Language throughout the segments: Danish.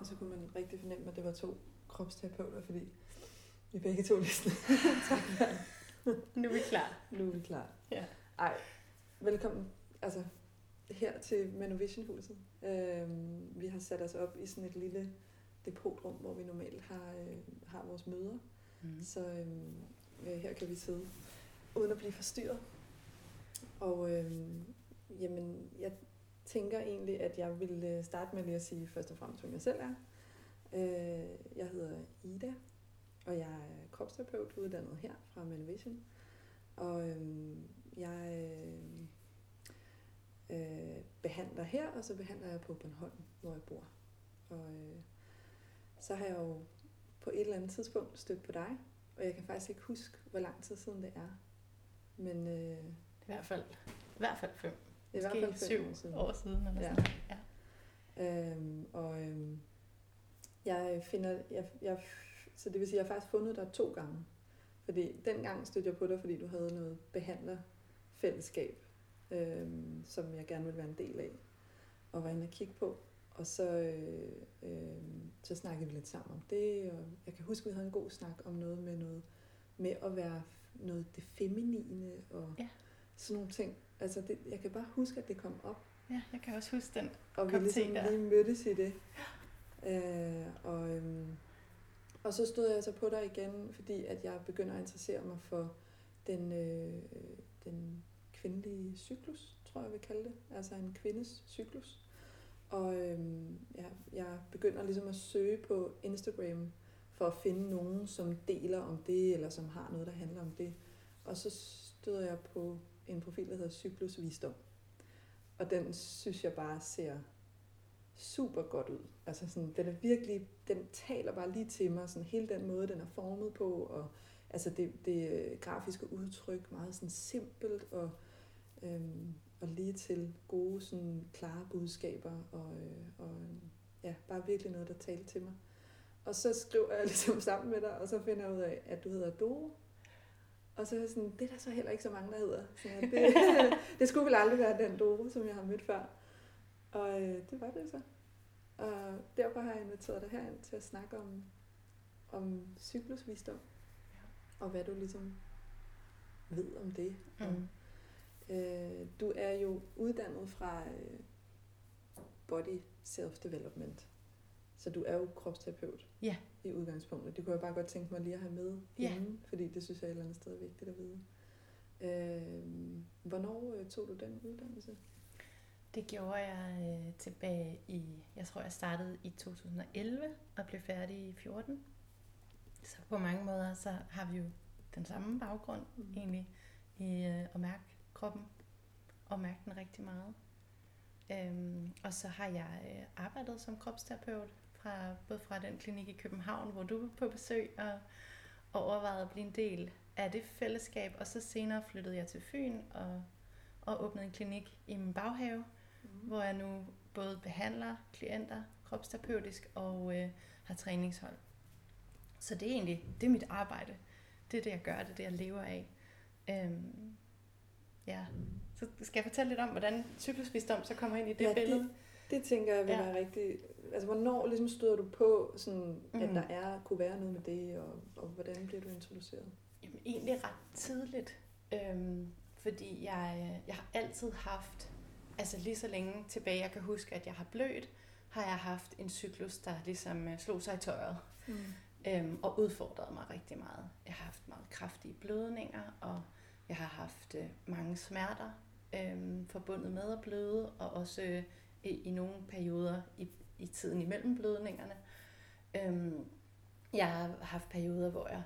Og så kunne man rigtig fornemme, at det var to kropsterapeuter, fordi vi begge to lige sådan, Nu er vi klar. nu er vi klar. Ja. Ej, velkommen altså, her til Manovision-huset. Øhm, vi har sat os op i sådan et lille depotrum, hvor vi normalt har, øh, har vores møder. Mm. Så øhm, øh, her kan vi sidde uden at blive forstyrret. Og øhm, jamen, jeg tænker egentlig, at jeg vil øh, starte med lige at sige først og fremmest, hvem jeg selv er. Øh, jeg hedder Ida, og jeg er kropsterapeut uddannet her fra Manovision. Og øhm, jeg øh, øh, behandler her, og så behandler jeg på Bornholm, hvor jeg bor. Og øh, så har jeg jo på et eller andet tidspunkt stødt på dig, og jeg kan faktisk ikke huske, hvor lang tid siden det er. Men øh, I hvert fald, i hvert fald fem det er i hvert fald syv år siden. år siden. Eller Ja. sådan. Ja. Øhm, og øhm, jeg finder, jeg, jeg, så det vil sige, at jeg har faktisk fundet dig to gange. Fordi dengang stødte jeg på dig, fordi du havde noget behandlerfællesskab, øhm, som jeg gerne ville være en del af, og var inde og kigge på. Og så, øh, øh, så snakkede vi lidt sammen om det, og jeg kan huske, at vi havde en god snak om noget med noget med at være noget det feminine og Ja. Sådan nogle ting. Altså det, jeg kan bare huske, at det kom op. ja, jeg kan også huske den. Og vi te ligesom der. lige mødtes i det. Øh, og, øhm, og så stod jeg så på dig igen, fordi at jeg begynder at interessere mig for den, øh, den kvindelige cyklus, tror jeg, vil kalde det. Altså en kvindes cyklus. Og øhm, jeg, jeg begynder ligesom at søge på Instagram for at finde nogen, som deler om det, eller som har noget, der handler om det. Og så støder jeg på en profil, der hedder Cyklus Visdom. Og den synes jeg bare ser super godt ud. Altså sådan, den er virkelig, den taler bare lige til mig, sådan hele den måde, den er formet på, og altså det, det øh, grafiske udtryk, meget sådan simpelt, og, øhm, og lige til gode, sådan klare budskaber, og, øh, og ja, bare virkelig noget, der taler til mig. Og så skriver jeg ligesom sammen med dig, og så finder jeg ud af, at du hedder Doro. Og så er sådan, det er der så heller ikke så mange, der hedder. Så det, det skulle vel aldrig være den Doro, som jeg har mødt før. Og øh, det var det så. Og derfor har jeg inviteret dig herind til at snakke om, om cyklusvisdom. Og hvad du ligesom ved om det. Mm. Og, øh, du er jo uddannet fra øh, Body Self-Development. Så du er jo kropsterapeut Ja. i udgangspunktet. Det kunne jeg bare godt tænke mig lige at have med Ja. inden, fordi det synes jeg et eller andet sted er vigtigt at vide. Øh, hvornår tog du den uddannelse? Det gjorde jeg øh, tilbage i, jeg tror jeg startede i 2011 og blev færdig i 14. Så på mange måder, så har vi jo den samme baggrund Mm. egentlig i øh, at mærke kroppen og mærke den rigtig meget. Øhm, og så har jeg øh, arbejdet som kropsterapeut, fra, både fra den klinik i København, hvor du var på besøg, og, og overvejede at blive en del af det fællesskab. Og så senere flyttede jeg til Fyn og, og åbnede en klinik i min baghave, Mm. hvor jeg nu både behandler klienter kropsterapeutisk og øh, har træningshold. Så det er egentlig det er mit arbejde. Det er det, jeg gør, det er det, jeg lever af. Øhm, ja. Så skal jeg fortælle lidt om, hvordan cyklusvisdom så kommer ind i det Ja, billede? det- Det tænker jeg vil Ja. være rigtig... Altså, hvornår ligesom støder du på, sådan, at Mhm. der er, kunne være noget med det, og, og hvordan bliver du introduceret? Jamen, egentlig ret tidligt. Øhm, fordi jeg, jeg har altid haft, altså lige så længe tilbage, jeg kan huske, at jeg har blødt, har jeg haft en cyklus, der ligesom øh, slog sig i tøjet. Mm. øhm, og udfordrede mig rigtig meget. Jeg har haft meget kraftige blødninger, og jeg har haft øh, mange smerter øhm, forbundet med at bløde, og også øh, i, i nogle perioder i, i tiden imellem blødningerne. Øhm, jeg har haft perioder, hvor jeg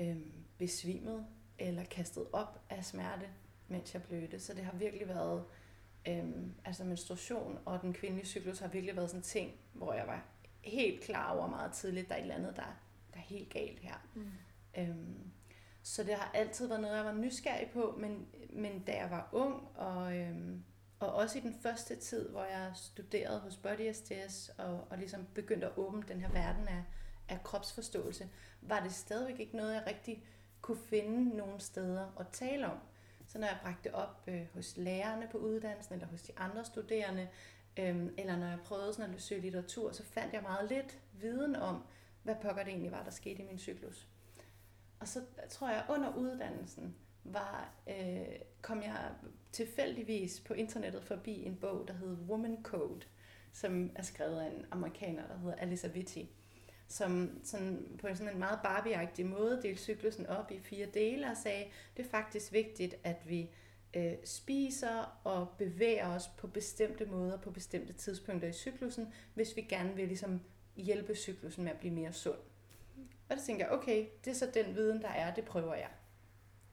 øhm, besvimede eller kastet op af smerte, mens jeg blødte. Så det har virkelig været, øhm, altså menstruation og den kvindelige cyklus har virkelig været sådan en ting, hvor jeg var helt klar over meget tidligt, der er et eller andet, der, der er helt galt her. Mm. Øhm, så det har altid været noget, jeg var nysgerrig på, men, men da jeg var ung, og, øhm, og også i den første tid, hvor jeg studerede hos Body STS, og, og ligesom begyndte at åbne den her verden af, af kropsforståelse, var det stadigvæk ikke noget, jeg rigtig kunne finde nogle steder at tale om. Så når jeg bragte op øh, hos lærerne på uddannelsen, eller hos de andre studerende, øh, eller når jeg prøvede sådan at søge litteratur, så fandt jeg meget lidt viden om, hvad pokker det egentlig var, der skete i min cyklus. Og så tror jeg, under uddannelsen var, øh, kom jeg tilfældigvis på internettet forbi en bog, der hed Woman Code, som er skrevet af en amerikaner, der hedder Alisa Vitti, som sådan, på en sådan en meget barbie måde delte cyklusen op i fire dele og sagde, det er faktisk vigtigt, at vi øh, spiser og bevæger os på bestemte måder på bestemte tidspunkter i cyklusen, hvis vi gerne vil ligesom hjælpe cyklusen med at blive mere sund. Og så tænkte jeg, okay, det er så den viden, der er, det prøver jeg.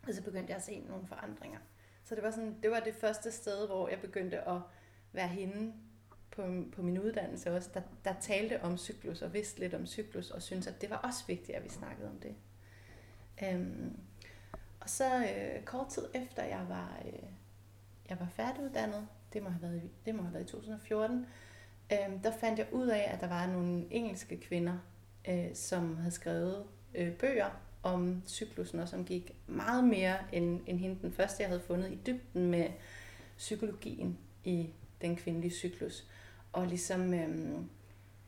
Og så begyndte jeg at se nogle forandringer. Så det var, sådan, det var det første sted, hvor jeg begyndte at være hende på, på min uddannelse også, der, der talte om cyklus og vidste lidt om cyklus, og syntes, at det var også vigtigt, at vi snakkede om det. Øhm, og så øh, kort tid efter, jeg var, øh, jeg var færdiguddannet, det må have været, det må have været i 2014, øh, der fandt jeg ud af, at der var nogle engelske kvinder, øh, som havde skrevet øh, bøger om cyklusen, og som gik meget mere end, end hende den første, jeg havde fundet i dybden med psykologien i den kvindelige cyklus. Og ligesom øhm,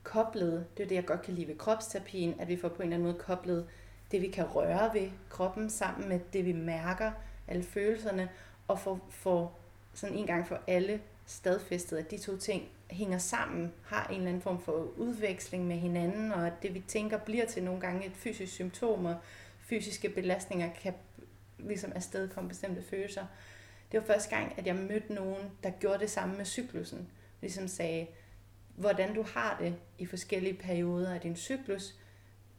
koblet, det er det, jeg godt kan lide ved kropsterapien, at vi får på en eller anden måde koblet det, vi kan røre ved kroppen sammen med det, vi mærker, alle følelserne, og få, få sådan en gang for alle stadfæstet, at de to ting hænger sammen, har en eller anden form for udveksling med hinanden, og at det, vi tænker, bliver til nogle gange et fysisk symptom, og fysiske belastninger kan ligesom afstedkomme bestemte følelser. Det var første gang, at jeg mødte nogen, der gjorde det samme med cyklusen. Ligesom sagde, hvordan du har det i forskellige perioder af din cyklus,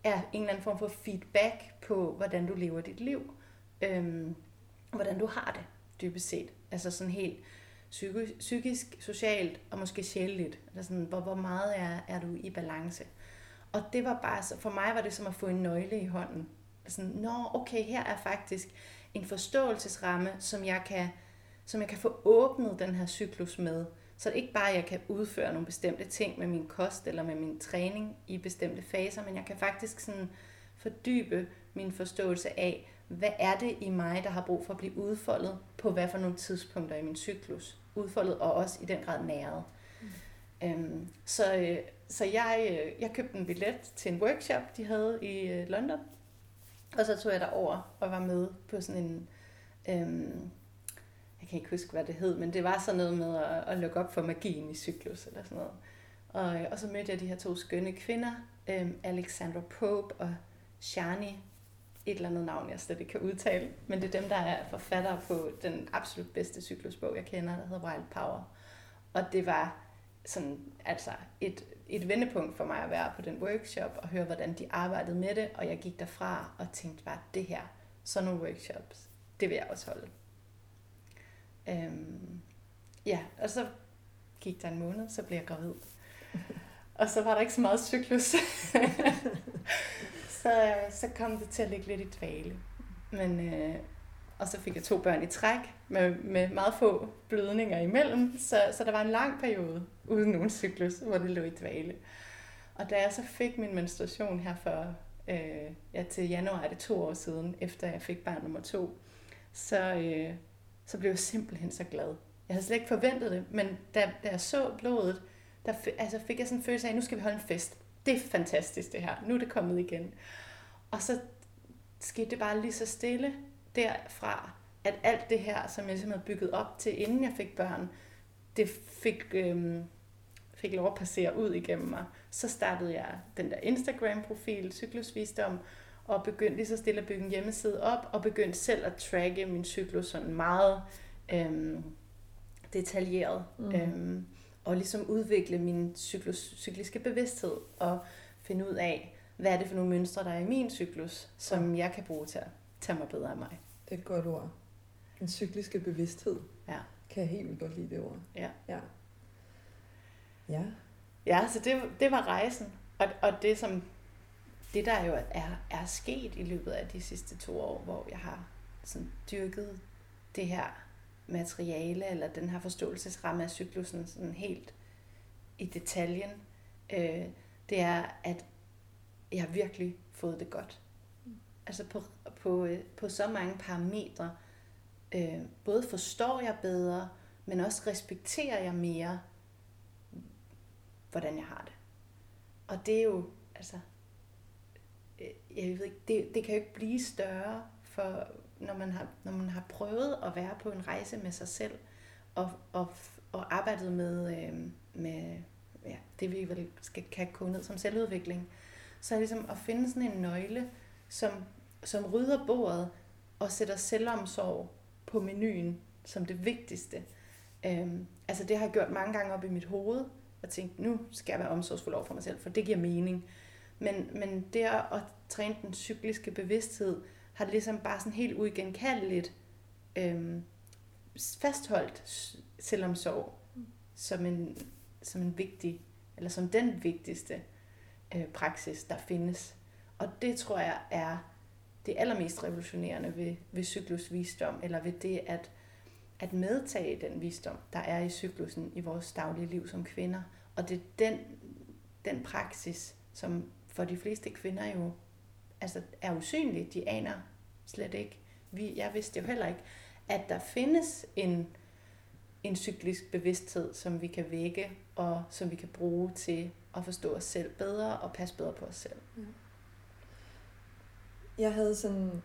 er en eller anden form for feedback på, hvordan du lever dit liv. Øhm, hvordan du har det, dybest set. Altså sådan helt psykisk, socialt og måske sjældent. Eller sådan, hvor, hvor meget er, er du i balance. Og det var bare, for mig var det som at få en nøgle i hånden. Sådan, nå, okay, her er faktisk en forståelsesramme, som jeg kan, som jeg kan få åbnet den her cyklus med. Så det er ikke bare, at jeg kan udføre nogle bestemte ting med min kost eller med min træning i bestemte faser, men jeg kan faktisk sådan fordybe min forståelse af, hvad er det i mig, der har brug for at blive udfoldet på hvad for nogle tidspunkter i min cyklus. Udfoldet og også i den grad næret. Mm. Øhm, så øh, så jeg, øh, jeg købte en billet til en workshop, de havde i øh, London. Og så tog jeg derover og var med på sådan en... Øhm, jeg kan ikke huske, hvad det hed, men det var sådan noget med at, at lukke op for magien i cyklus eller sådan noget. Og, øh, og så mødte jeg de her to skønne kvinder, øhm, Alexandra Pope og Shani, et eller andet navn, jeg slet ikke kan udtale, men det er dem, der er forfattere på den absolut bedste cyklusbog, jeg kender, der hedder Wild Power. Og det var sådan, altså et, et vendepunkt for mig at være på den workshop og høre, hvordan de arbejdede med det, og jeg gik derfra og tænkte bare, det her, sådan nogle workshops, det vil jeg også holde. Øhm, ja, og så gik der en måned, så blev jeg gravid. og så var der ikke så meget cyklus. så, så kom det til at ligge lidt i dvale. Men, øh, og så fik jeg to børn i træk, med, med meget få blødninger imellem. Så, så der var en lang periode uden nogen cyklus, hvor det lå i dvale. Og da jeg så fik min menstruation her for, øh, ja, til januar er det to år siden, efter jeg fik barn nummer to, så, øh, så blev jeg simpelthen så glad. Jeg havde slet ikke forventet det, men da, da jeg så blodet, der altså fik jeg sådan en følelse af, at nu skal vi holde en fest. Det er fantastisk det her. Nu er det kommet igen. Og så skete det bare lige så stille derfra, at alt det her, som jeg simpelthen havde bygget op til, inden jeg fik børn, det fik, øh, fik lov at passere ud igennem mig. Så startede jeg den der Instagram-profil, Cyklusvisdom, og begyndte lige så stille at bygge en hjemmeside op, og begyndte selv at tracke min cyklus sådan meget øhm, detaljeret. Mm. Øhm, og ligesom udvikle min cyklus, cykliske bevidsthed, og finde ud af, hvad er det for nogle mønstre, der er i min cyklus, som jeg kan bruge til at tage mig bedre af mig. Det er et godt ord. Den cykliske bevidsthed. Ja. Kan jeg helt vildt godt lide det ord. Ja. Ja. Ja. Ja, så det, det var rejsen. Og, og det som det der jo er, er sket i løbet af de sidste to år, hvor jeg har sådan dyrket det her materiale, eller den her forståelsesramme af cyklusen sådan helt i detaljen, øh, det er, at jeg har virkelig fået det godt. Altså på, på, øh, på så mange parametre. Øh, både forstår jeg bedre, men også respekterer jeg mere, hvordan jeg har det. Og det er jo, altså, øh, jeg ved ikke, det, det kan jo ikke blive større, for når man, har, når man har prøvet at være på en rejse med sig selv, og, og, og arbejdet med, øh, med ja, det, vi vel skal, kan gå ned som selvudvikling, så er det ligesom at finde sådan en nøgle, som, som rydder bordet og sætter selvomsorg på menuen som det vigtigste. Øhm, altså det har jeg gjort mange gange op i mit hoved, og tænkte, nu skal jeg være omsorgsfuld over for mig selv, for det giver mening. Men, men det at træne den cykliske bevidsthed, har ligesom bare sådan helt uigenkaldeligt øhm, fastholdt selvomsorg som en, som en vigtig, eller som den vigtigste øh, praksis, der findes. Og det tror jeg er det allermest revolutionerende ved, ved cyklusvisdom, eller ved det at, at medtage den visdom, der er i cyklusen i vores daglige liv som kvinder. Og det er den, den praksis, som for de fleste kvinder jo altså, er usynlig. De aner slet ikke. Vi, jeg vidste jo heller ikke, at der findes en, en cyklisk bevidsthed, som vi kan vække, og som vi kan bruge til at forstå os selv bedre og passe bedre på os selv. Ja. Jeg havde sådan...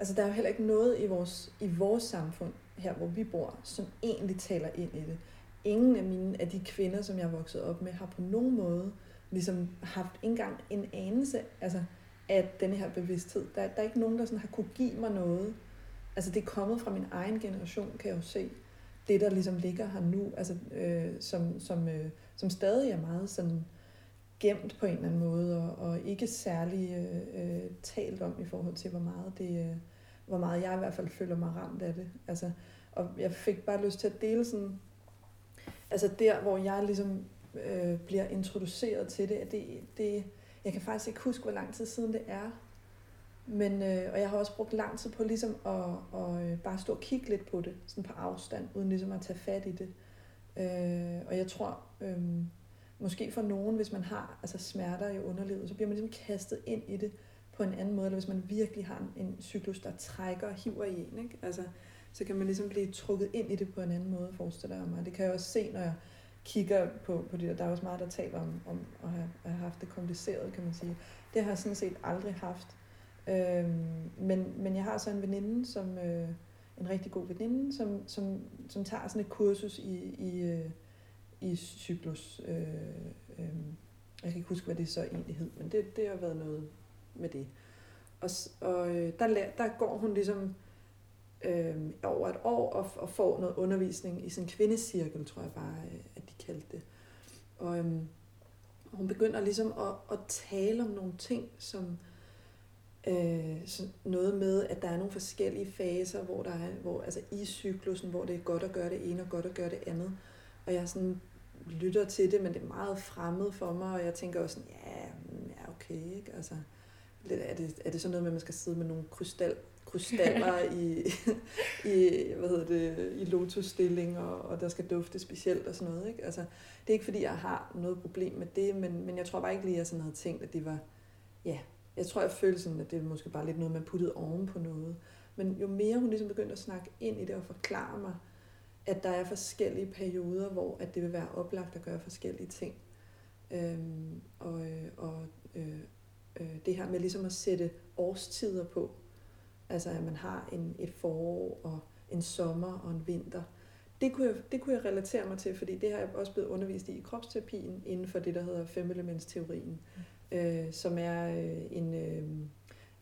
Altså, der er jo heller ikke noget i vores, i vores samfund, her hvor vi bor, som egentlig taler ind i det. Ingen af mine af de kvinder, som jeg er vokset op med, har på nogen måde ligesom haft engang en anelse altså, af denne her bevidsthed. Der, der er ikke nogen, der sådan har kunne give mig noget. Altså det er kommet fra min egen generation, kan jeg jo se. Det, der ligesom ligger her nu, altså, øh, som, som, øh, som stadig er meget sådan gemt på en eller anden måde, og, og ikke særlig øh, øh, talt om i forhold til, hvor meget, det, øh, hvor meget jeg i hvert fald føler mig ramt af det. Altså, og jeg fik bare lyst til at dele sådan, altså der, hvor jeg ligesom øh, bliver introduceret til det, at det, det, jeg kan faktisk ikke huske, hvor lang tid siden det er, men, øh, og jeg har også brugt lang tid på ligesom at, at øh, bare stå og kigge lidt på det, sådan på afstand, uden ligesom at tage fat i det. Øh, og jeg tror, øh, måske for nogen, hvis man har altså smerter i underlivet, så bliver man ligesom kastet ind i det på en anden måde, eller hvis man virkelig har en, en cyklus, der trækker og hiver i en, ikke? Altså, så kan man ligesom blive trukket ind i det på en anden måde, forestiller jeg mig. Det kan jeg også se, når jeg kigger på, på det der. Der er også meget, der taler om, om at have, at have haft det kompliceret, kan man sige. Det har jeg sådan set aldrig haft. Øhm, men, men jeg har så en veninde, som, øh, en rigtig god veninde, som, som, som tager sådan et kursus i, i, øh, i cyklus. Øh, øh, jeg kan ikke huske, hvad det så egentlig hed, men det, det har været noget med det. Og, og øh, der, der går hun ligesom øh, over et år og, og får noget undervisning i sådan en kvindecirkel, tror jeg bare, øh, at de kaldte det. Og øh, hun begynder ligesom at, at tale om nogle ting, som øh, sådan noget med, at der er nogle forskellige faser, hvor der er, hvor, altså i cyklusen, hvor det er godt at gøre det ene og godt at gøre det andet. Og jeg sådan lytter til det, men det er meget fremmed for mig, og jeg tænker også sådan, ja, mm, ja okay, ikke? Altså, er det, er det sådan noget med, at man skal sidde med nogle krystal, krystaller i, i, hvad hedder det, i lotusstilling, og, og der skal dufte specielt og sådan noget. Ikke? Altså, det er ikke fordi, jeg har noget problem med det, men, men jeg tror bare ikke lige, at jeg sådan havde tænkt, at det var, ja, jeg tror, jeg følte sådan, at det måske bare lidt noget, man puttede oven på noget. Men jo mere hun ligesom begyndte at snakke ind i det og forklare mig, at der er forskellige perioder, hvor at det vil være oplagt at gøre forskellige ting. Øhm, og øh, og øh, øh, det her med ligesom at sætte årstider på, Altså at man har en, et forår og en sommer og en vinter. Det kunne, jeg, det kunne jeg relatere mig til, fordi det har jeg også blevet undervist i i kropsterapien inden for det, der hedder femelementsteorien, mm. øh, som er øh, en, øh,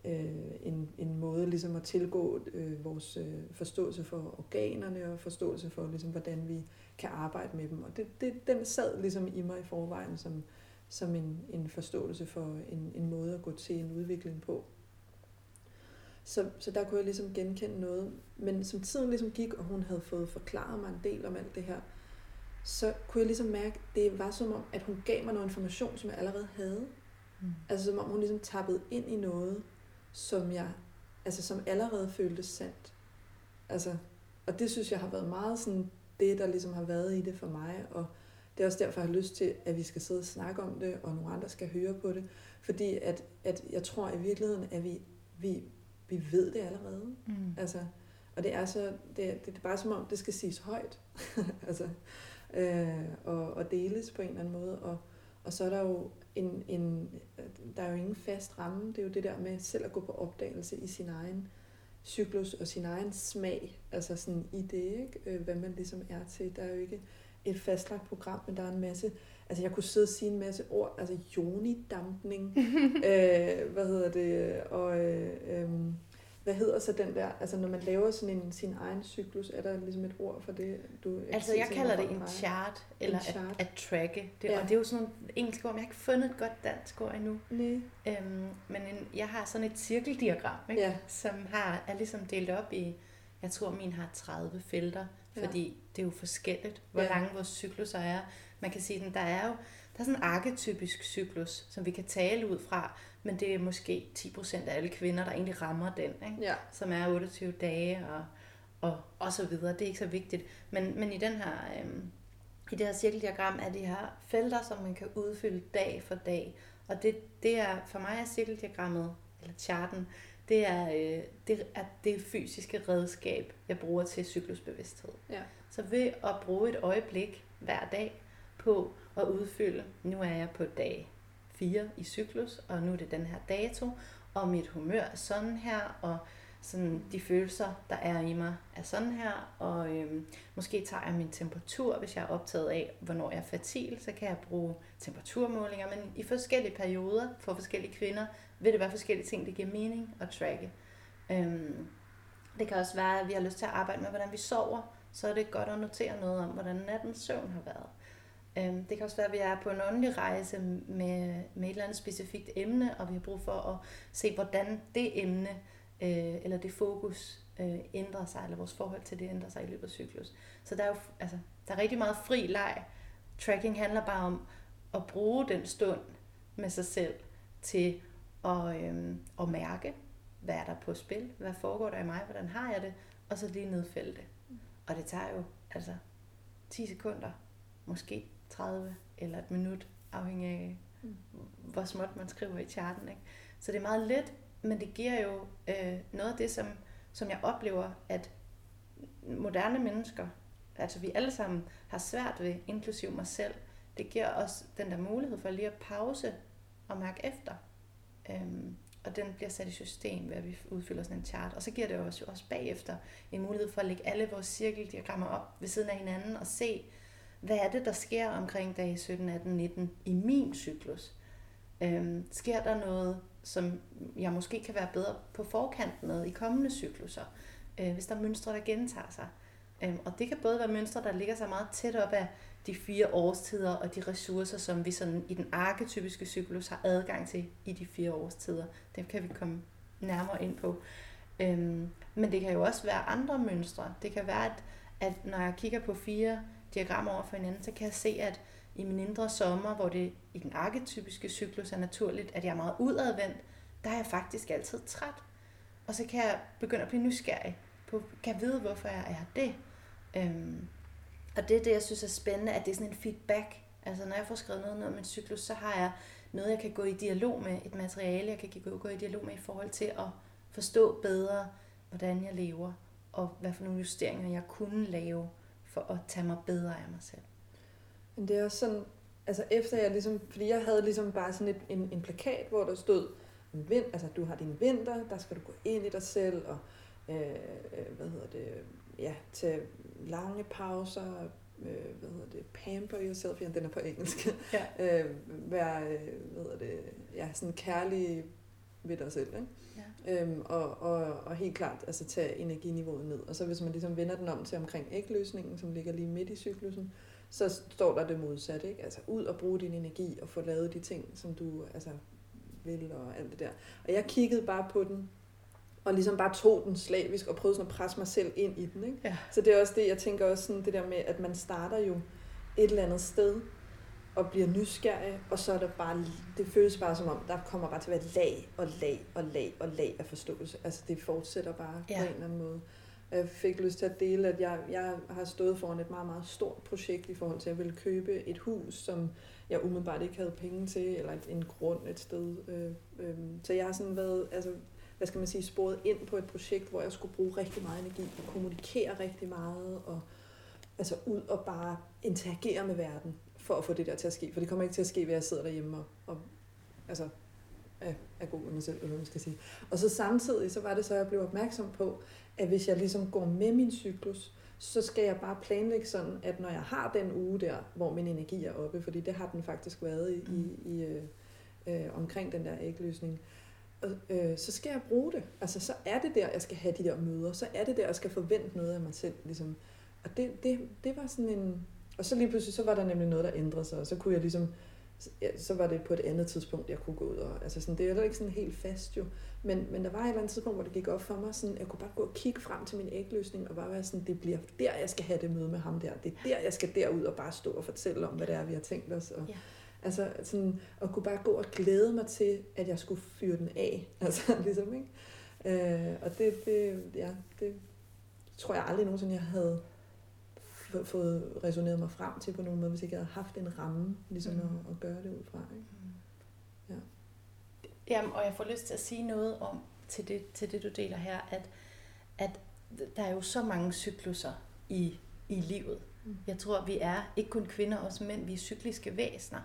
øh, en, en måde ligesom at tilgå øh, vores øh, forståelse for organerne og forståelse for, ligesom, hvordan vi kan arbejde med dem. Og det, det, den sad ligesom i mig i forvejen som, som en, en forståelse for en, en måde at gå til en udvikling på. Så, så der kunne jeg ligesom genkende noget. Men som tiden ligesom gik, og hun havde fået forklaret mig en del om alt det her, så kunne jeg ligesom mærke, at det var som om, at hun gav mig noget information, som jeg allerede havde. Mm. Altså som om hun ligesom tappede ind i noget, som jeg, altså som allerede føltes sandt. Altså, og det synes jeg har været meget sådan, det der ligesom har været i det for mig, og det er også derfor, jeg har lyst til, at vi skal sidde og snakke om det, og nogle andre skal høre på det. Fordi at, at jeg tror i virkeligheden, at vi, vi vi ved det allerede. Mm. Altså, og det er så, det, det, det er bare som om, det skal siges højt. altså, øh, og, og dele ældes på en eller anden måde, og, og så er der jo en, en, der er jo ingen fast ramme, det er jo det der med selv at gå på opdagelse i sin egen cyklus og sin egen smag, altså sådan i det, ikke? Øh, hvad man ligesom er til. Der er jo ikke et fastlagt program, men der er en masse, altså jeg kunne sidde og sige en masse ord, altså joni-dampning, øh, hvad hedder det, og øh, øh, hvad hedder så den der, altså når man laver sådan en, sin egen cyklus, er der ligesom et ord for det? Du altså jeg kalder det en chart, eller en chart. At, at tracke. Det, ja. Og det er jo sådan nogle engelske ord, men jeg har ikke fundet et godt dansk ord endnu. Nej. Øhm, men en, jeg har sådan et cirkeldiagram, ikke? Ja. som har, er ligesom delt op i, jeg tror min har 30 felter, fordi ja. det er jo forskelligt, hvor ja. lange vores cykluser er. Man kan sige, at der er jo der er sådan en arketypisk cyklus, som vi kan tale ud fra, men det er måske 10% af alle kvinder, der egentlig rammer den, ikke? Ja. som er 28 dage og, og, og så videre. Det er ikke så vigtigt. Men, men i, den her, øhm, i det her cirkeldiagram er de her felter, som man kan udfylde dag for dag. Og det, det er, for mig er cirkeldiagrammet, eller charten, det er, øh, det er det fysiske redskab, jeg bruger til cyklusbevidsthed. Ja. Så ved at bruge et øjeblik hver dag på at udfylde, nu er jeg på dag 4 i cyklus, og nu er det den her dato, og mit humør er sådan her, og sådan de følelser, der er i mig, er sådan her, og øhm, måske tager jeg min temperatur, hvis jeg er optaget af, hvornår jeg er fertil, så kan jeg bruge temperaturmålinger, men i forskellige perioder for forskellige kvinder vil det være forskellige ting, det giver mening at tracke. Øhm, det kan også være, at vi har lyst til at arbejde med, hvordan vi sover, så er det godt at notere noget om, hvordan nattens søvn har været. Øhm, det kan også være, at vi er på en åndelig rejse med, med et eller andet specifikt emne, og vi har brug for at se, hvordan det emne øh, eller det fokus øh, ændrer sig, eller vores forhold til det ændrer sig i løbet af cyklus. Så der er jo altså, der er rigtig meget fri leg. Tracking handler bare om at bruge den stund med sig selv til at, øh, at mærke, hvad er der på spil, hvad foregår der i mig, hvordan har jeg det, og så lige nedfælde det. Og det tager jo altså 10 sekunder, måske 30 eller et minut, afhængig af, mm. hvor småt man skriver i charten. Ikke? Så det er meget let, men det giver jo øh, noget af det, som, som jeg oplever, at moderne mennesker, altså vi alle sammen har svært ved, inklusiv mig selv, det giver os den der mulighed for lige at pause og mærke efter. Øhm, og den bliver sat i system ved, at vi udfylder sådan en chart. Og så giver det os jo også bagefter en mulighed for at lægge alle vores cirkeldiagrammer op ved siden af hinanden og se, hvad er det, der sker omkring dag 17, 18, 19 i min cyklus? Øhm, sker der noget, som jeg måske kan være bedre på forkant med i kommende cykluser, øh, hvis der er mønstre, der gentager sig? Øhm, og det kan både være mønstre, der ligger sig meget tæt op af de fire årstider og de ressourcer, som vi sådan i den arketypiske cyklus har adgang til i de fire årstider. Dem kan vi komme nærmere ind på. Øhm, men det kan jo også være andre mønstre. Det kan være, at, at når jeg kigger på fire diagrammer over for hinanden, så kan jeg se, at i min indre sommer, hvor det i den arketypiske cyklus er naturligt, at jeg er meget udadvendt, der er jeg faktisk altid træt. Og så kan jeg begynde at blive nysgerrig på, kan jeg vide, hvorfor jeg er det? Øhm, og det er det, jeg synes er spændende, at det er sådan en feedback. Altså når jeg får skrevet noget om min cyklus, så har jeg noget, jeg kan gå i dialog med, et materiale, jeg kan gå i dialog med i forhold til at forstå bedre, hvordan jeg lever, og hvad for nogle justeringer jeg kunne lave for at tage mig bedre af mig selv. Men det er også sådan, altså efter jeg ligesom, fordi jeg havde ligesom bare sådan et, en, en plakat, hvor der stod, vind, altså du har din vinter, der skal du gå ind i dig selv, og øh, øh hvad hedder det, ja, til lange pauser, øh, hvad hedder det, pamper yourself, ja, den er på engelsk, ja. øh, være, øh, hvad hedder det, ja, sådan kærlig ved dig selv, ikke? Ja. Øhm, og, og, og helt klart altså tage energiniveauet ned. Og så hvis man ligesom vender den om til omkring ægløsningen, som ligger lige midt i cyklusen, så står der det modsatte, ikke? Altså ud og bruge din energi og få lavet de ting, som du altså, vil og alt det der. Og jeg kiggede bare på den, og ligesom bare tog den slavisk og prøvede sådan at presse mig selv ind i den, ikke? Ja. Så det er også det, jeg tænker også sådan det der med, at man starter jo et eller andet sted, og bliver nysgerrig, og så er der bare, det føles bare som om, der kommer bare til at være lag og lag og lag og lag af forståelse. Altså det fortsætter bare ja. på en eller anden måde. Jeg fik lyst til at dele, at jeg, jeg har stået foran et meget, meget stort projekt i forhold til, at jeg ville købe et hus, som jeg umiddelbart ikke havde penge til, eller et, en grund et sted. Øh, øh, så jeg har sådan været, altså, hvad skal man sige, sporet ind på et projekt, hvor jeg skulle bruge rigtig meget energi og kommunikere rigtig meget, og altså ud og bare interagere med verden for at få det der til at ske. For det kommer ikke til at ske, ved at jeg sidder derhjemme og, og altså, er, er god med mig selv, eller hvad man skal sige. Og så samtidig, så var det så, at jeg blev opmærksom på, at hvis jeg ligesom går med min cyklus, så skal jeg bare planlægge sådan, at når jeg har den uge der, hvor min energi er oppe, fordi det har den faktisk været i, i, i øh, øh, omkring den der ægløsning, og, øh, så skal jeg bruge det. Altså, så er det der, jeg skal have de der møder. Så er det der, jeg skal forvente noget af mig selv. Ligesom. Og det, det, det var sådan en... Og så lige pludselig, så var der nemlig noget, der ændrede sig. Og så kunne jeg ligesom... Ja, så var det på et andet tidspunkt, jeg kunne gå ud. Og, altså sådan, det er heller ikke sådan helt fast jo. Men, men der var et eller andet tidspunkt, hvor det gik op for mig, sådan, jeg kunne bare gå og kigge frem til min ægløsning, og bare være sådan, det bliver der, jeg skal have det møde med ham der. Det er der, jeg skal derud og bare stå og fortælle om, hvad det er, vi har tænkt os. Og, ja. Altså sådan, at kunne bare gå og glæde mig til, at jeg skulle fyre den af. Altså ligesom, ikke? Øh, og det, det, ja, det tror jeg aldrig nogensinde, jeg havde fået resoneret mig frem til på nogen måde, hvis ikke jeg havde haft en ramme, ligesom mm. at, at gøre det ud fra. Ikke? Mm. Ja. Jamen, og jeg får lyst til at sige noget om til det, til det du deler her, at, at der er jo så mange cykluser i, i livet. Mm. Jeg tror, vi er ikke kun kvinder, også mænd, vi er cykliske væsener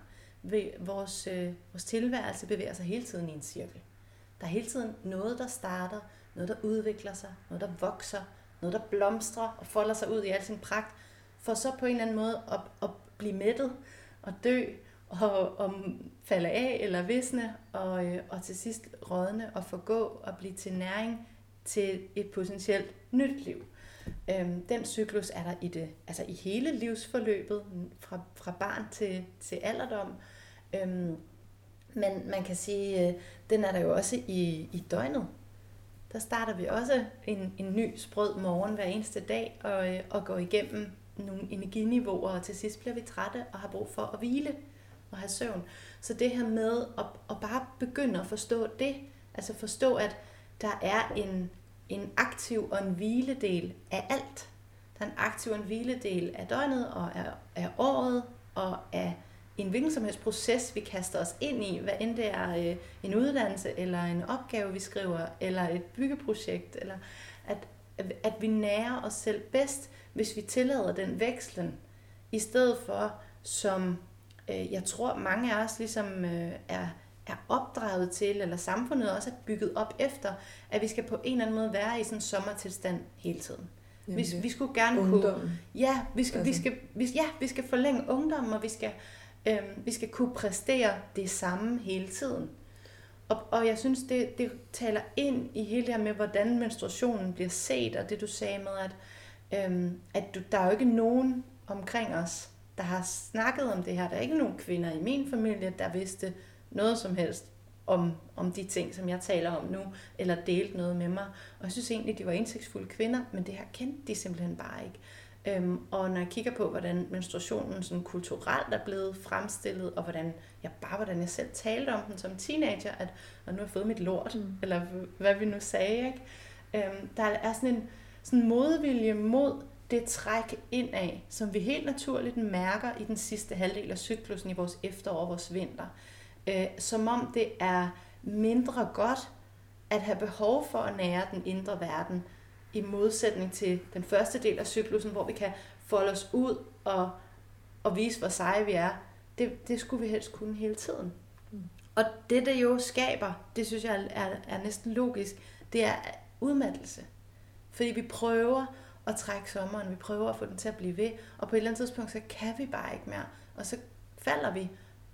vores, øh, vores tilværelse bevæger sig hele tiden i en cirkel. Der er hele tiden noget, der starter, noget, der udvikler sig, noget, der vokser, noget, der blomstrer og folder sig ud i al sin pragt, for så på en eller anden måde at, at blive mættet og dø og, og falde af eller visne og, øh, og til sidst rådne og forgå og blive til næring til et potentielt nyt liv. Øhm, den cyklus er der i det, altså i hele livsforløbet, fra, fra barn til, til alderdom. Øhm, men man kan sige, øh, den er der jo også i, i døgnet. Der starter vi også en, en ny sprød morgen hver eneste dag og, øh, og går igennem nogle energiniveauer, og til sidst bliver vi trætte og har brug for at hvile og have søvn. Så det her med at, at bare begynde at forstå det, altså forstå, at der er en, en aktiv og en hviledel af alt. Der er en aktiv og en hviledel af døgnet og af, af året og af en hvilken som helst proces, vi kaster os ind i, hvad end det er øh, en uddannelse, eller en opgave, vi skriver, eller et byggeprojekt, eller at, at vi nærer os selv bedst, hvis vi tillader den vekslen, i stedet for, som øh, jeg tror mange af os ligesom øh, er, er opdraget til, eller samfundet også er bygget op efter, at vi skal på en eller anden måde være i sådan en sommertilstand hele tiden. vi, vi skulle gerne ungdom. kunne... Ja, vi skal, altså. vi, skal, vi, ja, vi skal forlænge ungdommen, og vi skal Øhm, vi skal kunne præstere det samme hele tiden. Og, og jeg synes, det, det taler ind i hele det her med, hvordan menstruationen bliver set, og det du sagde med, at, øhm, at du, der er jo ikke nogen omkring os, der har snakket om det her. Der er ikke nogen kvinder i min familie, der vidste noget som helst om, om de ting, som jeg taler om nu, eller delt noget med mig. Og jeg synes egentlig, de var indsigtsfulde kvinder, men det her kendte de simpelthen bare ikke. Øhm, og når jeg kigger på, hvordan menstruationen sådan kulturelt er blevet fremstillet, og hvordan, ja, bare hvordan jeg selv talte om den som teenager, at og nu har jeg fået mit lort, mm. eller hvad vi nu sagde, ikke? Øhm, der er sådan en sådan modvilje mod det træk indad, som vi helt naturligt mærker i den sidste halvdel af cyklusen i vores efterår og vores vinter. Øh, som om det er mindre godt at have behov for at nære den indre verden, i modsætning til den første del af cyklusen, hvor vi kan folde os ud og, og vise, hvor seje vi er. Det, det skulle vi helst kunne hele tiden. Mm. Og det, det jo skaber, det synes jeg er, er næsten logisk, det er udmattelse. Fordi vi prøver at trække sommeren, vi prøver at få den til at blive ved, og på et eller andet tidspunkt, så kan vi bare ikke mere. Og så falder vi,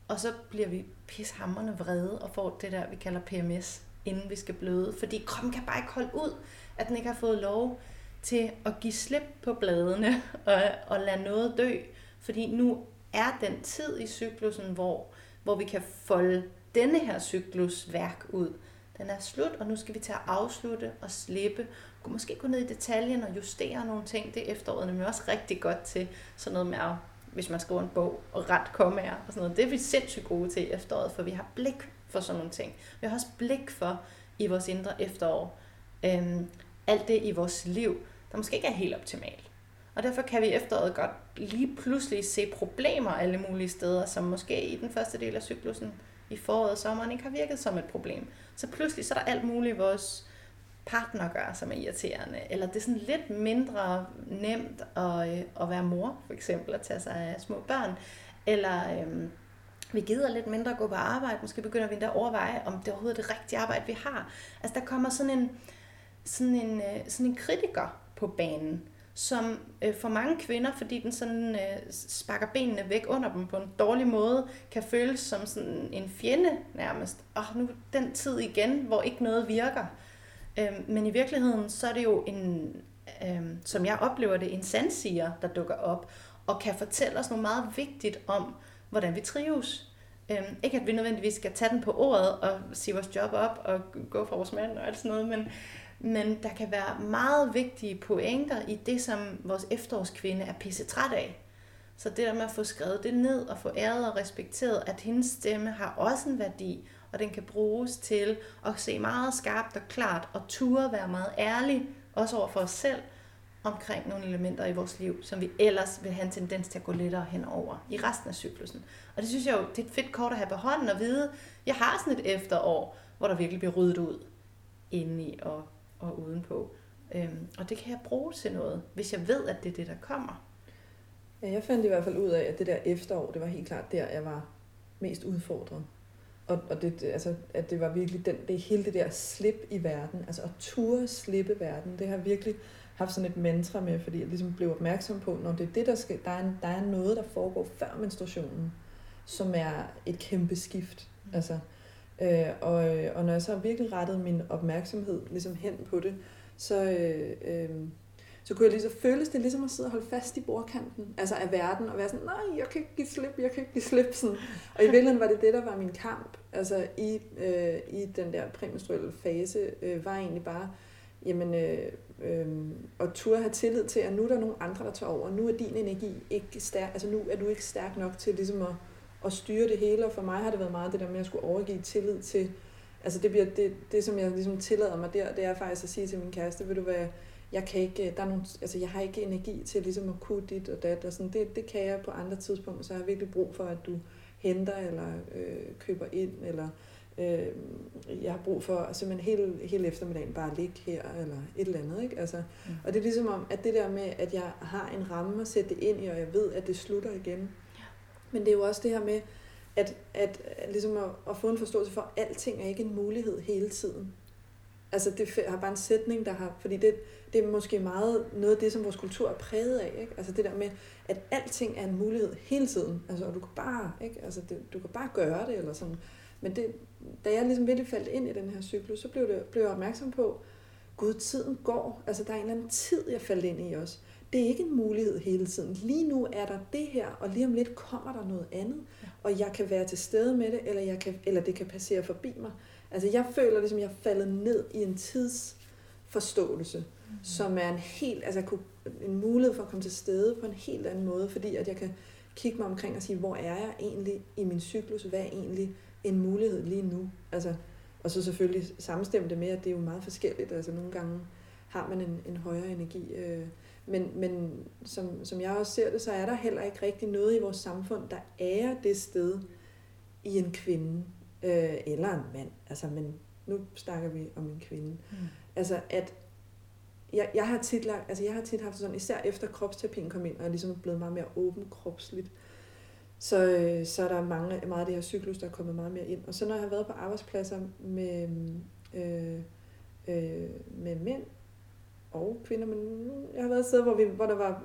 og så bliver vi pishammerne vrede og får det der, vi kalder PMS, inden vi skal bløde. Fordi kroppen kan bare ikke holde ud at den ikke har fået lov til at give slip på bladene og, og lade noget dø. Fordi nu er den tid i cyklusen, hvor, hvor vi kan folde denne her cyklus værk ud. Den er slut, og nu skal vi til at afslutte og slippe kunne måske gå ned i detaljen og justere nogle ting. Det er efteråret nemlig også rigtig godt til sådan noget med at hvis man skriver en bog og ret kommer og sådan noget. Det er vi sindssygt gode til i efteråret, for vi har blik for sådan nogle ting. Vi har også blik for i vores indre efterår. Øhm, alt det i vores liv, der måske ikke er helt optimalt. Og derfor kan vi i efteråret godt lige pludselig se problemer alle mulige steder, som måske i den første del af cyklusen i foråret og sommeren ikke har virket som et problem. Så pludselig så er der alt muligt, i vores partner gør, som er irriterende. Eller det er sådan lidt mindre nemt at, øh, at være mor, for eksempel, at tage sig af små børn. eller øhm, vi gider lidt mindre at gå på arbejde, måske begynder vi endda at overveje, om det overhovedet er det rigtige arbejde, vi har. Altså der kommer sådan en, sådan en, øh, sådan en kritiker på banen, som øh, for mange kvinder, fordi den sådan øh, sparker benene væk under dem på en dårlig måde, kan føles som sådan en fjende nærmest. Og nu den tid igen, hvor ikke noget virker. Øh, men i virkeligheden, så er det jo en, øh, som jeg oplever det, en sandsiger, der dukker op, og kan fortælle os noget meget vigtigt om, hvordan vi trives. Øhm, ikke at vi nødvendigvis skal tage den på ordet og sige vores job op og gå fra vores mand og alt sådan noget, men, men der kan være meget vigtige pointer i det, som vores efterårskvinde er pisse træt af. Så det der med at få skrevet det ned og få æret og respekteret, at hendes stemme har også en værdi, og den kan bruges til at se meget skarpt og klart og ture være meget ærlig, også over for os selv, omkring nogle elementer i vores liv, som vi ellers vil have en tendens til at gå lettere henover i resten af cyklusen. Og det synes jeg jo, det er et fedt kort at have på hånden og vide, jeg har sådan et efterår, hvor der virkelig bliver ryddet ud indeni og, og udenpå. Øhm, og det kan jeg bruge til noget, hvis jeg ved, at det er det, der kommer. Ja, jeg fandt i hvert fald ud af, at det der efterår, det var helt klart der, jeg var mest udfordret. Og, og det, altså, at det var virkelig den, det hele det der slip i verden, altså at ture slippe verden, det har virkelig haft sådan et mantra med, fordi jeg ligesom blev opmærksom på, når det er det, der skal, der er, en, der er noget, der foregår før menstruationen, som er et kæmpe skift. Mm. Altså, øh, og, og når jeg så virkelig rettet min opmærksomhed ligesom hen på det, så, øh, øh, så kunne jeg lige så føles det ligesom at sidde og holde fast i bordkanten, altså af verden, og være sådan, nej, jeg kan ikke give slip, jeg kan ikke give slip, sådan. Og i virkeligheden var det det, der var min kamp, altså i, øh, i den der præmenstruelle fase, øh, var egentlig bare, jamen, øh, øh, og turde have tillid til, at nu er der nogle andre, der tager over. Nu er din energi ikke stærk, altså nu er du ikke stærk nok til ligesom at, at styre det hele, og for mig har det været meget det der med at skulle overgive tillid til, altså det, bliver, det, det som jeg ligesom tillader mig der, det er faktisk at sige til min kæreste, vil du være, jeg kan ikke, der er nogle, altså jeg har ikke energi til ligesom at kunne dit og dat, og sådan, det, det kan jeg på andre tidspunkter, så har jeg virkelig brug for, at du henter eller øh, køber ind, eller øh, jeg har brug for simpelthen hele, hele eftermiddagen bare ligge her, eller et eller andet. Ikke? Altså, mm. Og det er ligesom om, at det der med, at jeg har en ramme at sætte det ind i, og jeg ved, at det slutter igen. Ja. Men det er jo også det her med, at, at, at, ligesom at, at få en forståelse for, at alting er ikke en mulighed hele tiden. Altså det har bare en sætning, der har, fordi det, det er måske meget noget af det, som vores kultur er præget af. Ikke? Altså det der med, at alting er en mulighed hele tiden. Altså, og du kan bare, ikke? Altså, det, du kan bare gøre det, eller sådan. Men det, da jeg ligesom virkelig faldt ind i den her cyklus, så blev, det, blev jeg opmærksom på, gud, tiden går. Altså, der er en eller anden tid, jeg faldt ind i også. Det er ikke en mulighed hele tiden. Lige nu er der det her, og lige om lidt kommer der noget andet. Og jeg kan være til stede med det, eller, jeg kan, eller det kan passere forbi mig. Altså, jeg føler ligesom, jeg er faldet ned i en tidsforståelse, mm. som er en helt, altså en mulighed for at komme til stede på en helt anden måde, fordi at jeg kan kigge mig omkring og sige, hvor er jeg egentlig i min cyklus? Hvad er egentlig en mulighed lige nu. Altså, og så selvfølgelig sammenstemme det med, at det er jo meget forskelligt. Altså nogle gange har man en, en højere energi. Øh, men men som, som jeg også ser det, så er der heller ikke rigtig noget i vores samfund, der er det sted i en kvinde øh, eller en mand. Altså, men nu snakker vi om en kvinde. Mm. Altså, at jeg, jeg, har tit, altså jeg har tit haft sådan, især efter kropsterapien kom ind, og jeg er ligesom blevet meget mere åben kropsligt, så, øh, så er der mange, meget af det her cyklus, der er kommet meget mere ind. Og så når jeg har været på arbejdspladser med, øh, øh, med mænd og kvinder, men jeg har været et sted, hvor, vi, hvor der var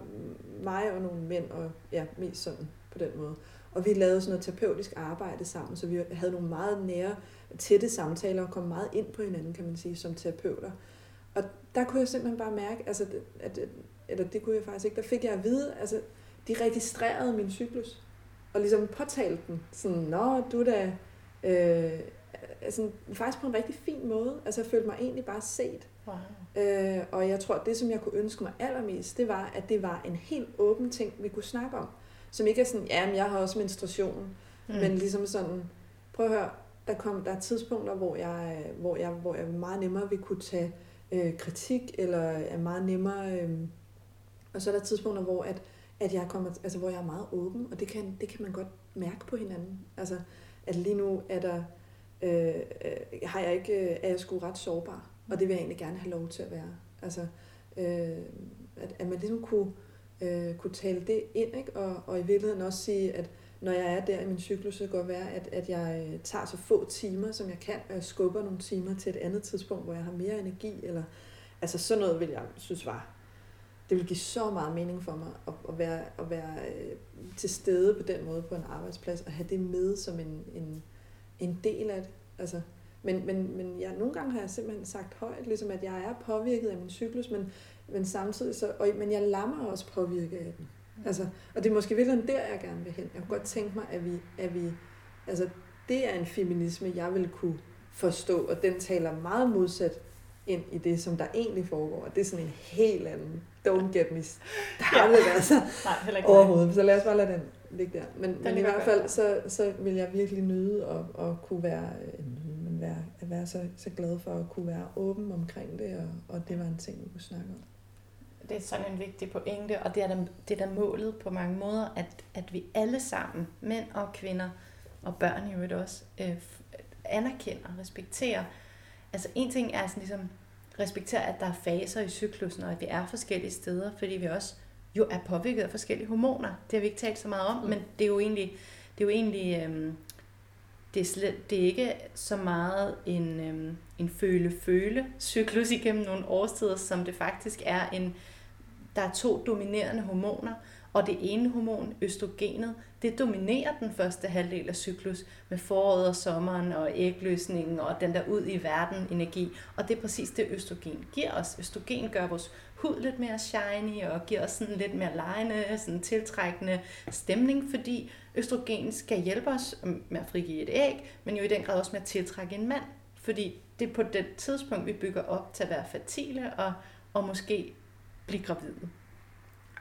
mig og nogle mænd, og ja, mest sådan på den måde. Og vi lavede sådan noget terapeutisk arbejde sammen, så vi havde nogle meget nære, tætte samtaler og kom meget ind på hinanden, kan man sige, som terapeuter. Og der kunne jeg simpelthen bare mærke, altså, at, eller det kunne jeg faktisk ikke, der fik jeg at vide, altså, de registrerede min cyklus og ligesom påtale den. Sådan, nå, du da... Øh, altså, faktisk på en rigtig fin måde. Altså, jeg følte mig egentlig bare set. Wow. Øh, og jeg tror, at det, som jeg kunne ønske mig allermest, det var, at det var en helt åben ting, vi kunne snakke om. Som ikke er sådan, ja, men jeg har også menstruation. Mm. Men ligesom sådan, prøv at høre, der, kom, der er tidspunkter, hvor jeg, hvor jeg, hvor jeg meget nemmere vil kunne tage øh, kritik, eller er meget nemmere... Øh, og så er der tidspunkter, hvor at, at jeg kommer, altså hvor jeg er meget åben, og det kan, det kan man godt mærke på hinanden. Altså, at lige nu er der, øh, øh, har jeg ikke, øh, er jeg sgu ret sårbar, og det vil jeg egentlig gerne have lov til at være. Altså, øh, at, at man ligesom kunne, øh, kunne tale det ind, ikke? Og, og i virkeligheden også sige, at når jeg er der i min cyklus, så kan det godt være, at, at jeg øh, tager så få timer, som jeg kan, og jeg skubber nogle timer til et andet tidspunkt, hvor jeg har mere energi, eller altså sådan noget vil jeg synes var, det vil give så meget mening for mig at, at være, at være øh, til stede på den måde på en arbejdsplads, og have det med som en, en, en del af det. Altså, men, men, men jeg, nogle gange har jeg simpelthen sagt højt, ligesom at jeg er påvirket af min cyklus, men, men samtidig så, og, men jeg mig også påvirke af den. Mm. Altså, og det er måske virkelig der, jeg gerne vil hen. Jeg kunne godt tænke mig, at vi, at vi altså, det er en feminisme, jeg vil kunne forstå, og den taler meget modsat ind i det, som der egentlig foregår. Og det er sådan en helt anden, don't get me started, ja. altså, Nej, ikke overhovedet. Så lad os bare lade den ligge der. Men, men i hvert fald, så, så vil jeg virkelig nyde at, at kunne være, øh, men være, at være så, så glad for at kunne være åben omkring det, og, og det var en ting, vi kunne snakke om det er sådan en vigtig pointe, og det er der, det er der målet på mange måder, at, at vi alle sammen, mænd og kvinder, og børn i øvrigt også, øh, anerkender og respekterer. Altså en ting er sådan ligesom, respektere, at der er faser i cyklusen, og at vi er forskellige steder, fordi vi også jo er påvirket af forskellige hormoner. Det har vi ikke talt så meget om, mm. men det er jo egentlig, det er jo egentlig øhm, det, er slet, det er ikke så meget en, øhm, en føle-føle cyklus igennem nogle årstider, som det faktisk er en, der er to dominerende hormoner, og det ene hormon, østrogenet, det dominerer den første halvdel af cyklus med foråret og sommeren og ægløsningen og den der ud i verden energi. Og det er præcis det, østrogen giver os. Østrogen gør vores hud lidt mere shiny og giver os sådan lidt mere lejende, sådan tiltrækkende stemning, fordi østrogen skal hjælpe os med at frigive et æg, men jo i den grad også med at tiltrække en mand. Fordi det er på det tidspunkt, vi bygger op til at være fertile og, og måske blive gravide.